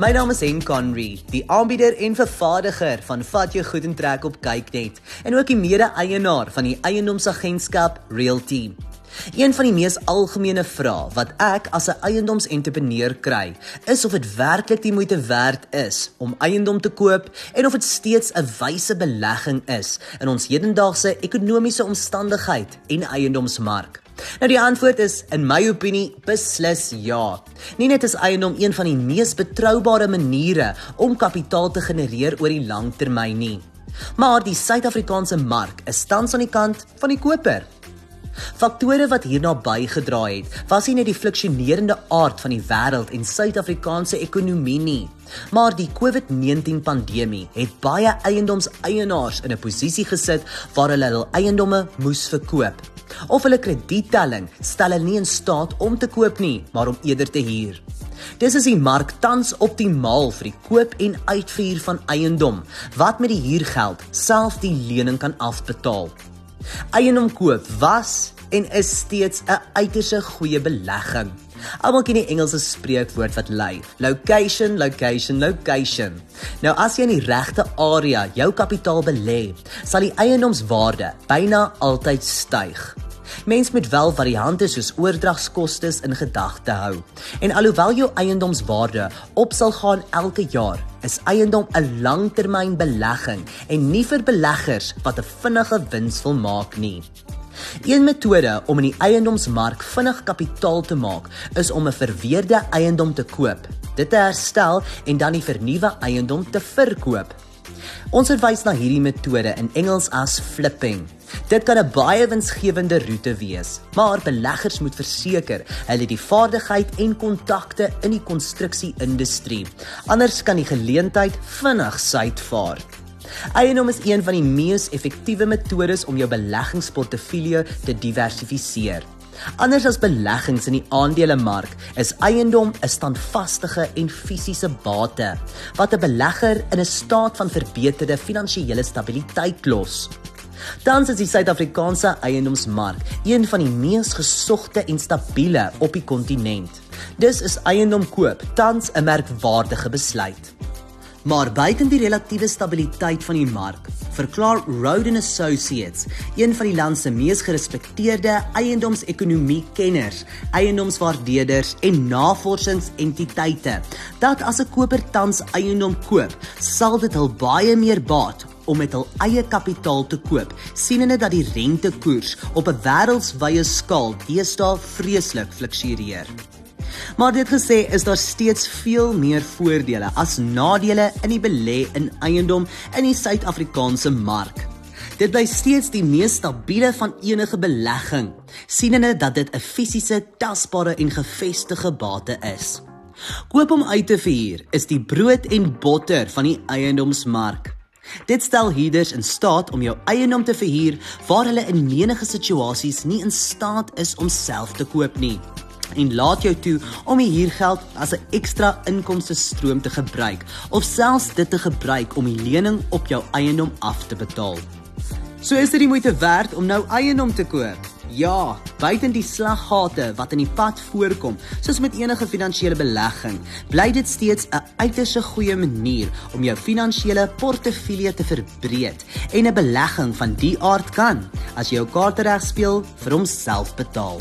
My naam is Hen Conry, die aanbieder en vervaardiger van Vat jou goed en trek op Kyknet en ook die mede-eienaar van die eiendomsagentskap Realty. Een van die mees algemene vrae wat ek as 'n eiendomsentrepreneur kry, is of dit werklik die moeite werd is om eiendom te koop en of dit steeds 'n wyse belegging is in ons hedendaagse ekonomiese omstandigheid en eiendomsmark. Nou die antwoord is in my opinie beslis ja. Nie net is eiendom een van die mees betroubare maniere om kapitaal te genereer oor die lang termyn nie, maar die Suid-Afrikaanse mark is tans aan die kant van die koper. Faktore wat hierna bygedra het, was nie net die fluktuerende aard van die wêreld en Suid-Afrikaanse ekonomie nie, maar die COVID-19 pandemie het baie eiendomseienaars in 'n posisie gesit waar hulle hul eiendomme moes verkoop. Of hulle krediettelling stel hulle nie in staat om te koop nie, maar om eerder te huur. Dis is die mark tans optimaal vir die koop en uitvuur van eiendom wat met die huurgeld self die lening kan afbetaal. Eiendom koop was en is steeds 'n uiters goeie belegging. Almal ken die Engelse spreekwoord wat lui: location, location, location. Nou as jy in die regte area jou kapitaal belê, sal die eiendomswaarde byna altyd styg. Mens moet wel variante soos oordragskoste in gedagte hou. En alhoewel jou eiendomswaarde op sal gaan elke jaar, is eiendom 'n langtermynbelegging en nie vir beleggers wat 'n vinnige wins wil maak nie. Een metode om in die eiendomsmark vinnig kapitaal te maak, is om 'n verweerde eiendom te koop, dit te herstel en dan die vernuwe eiendom te verkoop. Ons verwys na hierdie metode in Engels as flipping. Dit kan 'n baie winsgewende roete wees, maar beleggers moet verseker hulle die vaardigheid en kontakte in die konstruksie-industrie. Anders kan die geleentheid vinnig suidvaar. Eiendom is een van die mees effektiewe metodes om jou beleggingsportefeulje te diversifiseer. Anders as beleggings in die aandelemark, is eiendom 'n standvaste en fisiese bate wat 'n belegger in 'n staat van verbeterde finansiële stabiliteit los. Tans is die Suid-Afrikaanse eiendomsmark een van die mees gesogte en stabiele op die kontinent. Dis is eiendom koop tans 'n merkwaardige besluit. Maar buiten die relatiewe stabiliteit van die mark, verklaar Roden Associates, een van die land se mees gerespekteerde eiendomsekonomie-kenners, eiendomswaardeerders en navorsingsentiteite, dat as 'n koper tans eiendom koop, sal dit hul baie meer baat om met hul eie kapitaal te koop, sienende dat die rentekoers op 'n wêreldwye skaal deesdae vreeslik fluktueer. Maar dit gesê is daar steeds veel meer voordele as nadele in die belê in eiendom in die Suid-Afrikaanse mark. Dit bly steeds die mees stabiele van enige belegging, sienende dat dit 'n fisiese, tasbare en gefestigde bate is. Koop om uit te verhuur is die brood en botter van die eiendomsmark. Dit stel huurders in staat om jou eiendom te verhuur waar hulle in menige situasies nie in staat is om self te koop nie en laat jou toe om die huurgeld as 'n ekstra inkomste stroom te gebruik of selfs dit te gebruik om die lening op jou eiendom af te betaal. So is dit die moeite werd om nou eiendom te koop. Ja, buiten die slaggate wat in die pad voorkom, soos met enige finansiële belegging, bly dit steeds 'n uiters goeie manier om jou finansiële portefeulje te verbreek en 'n belegging van die aard kan, as jy jou kaarte reg speel, vir homself betaal.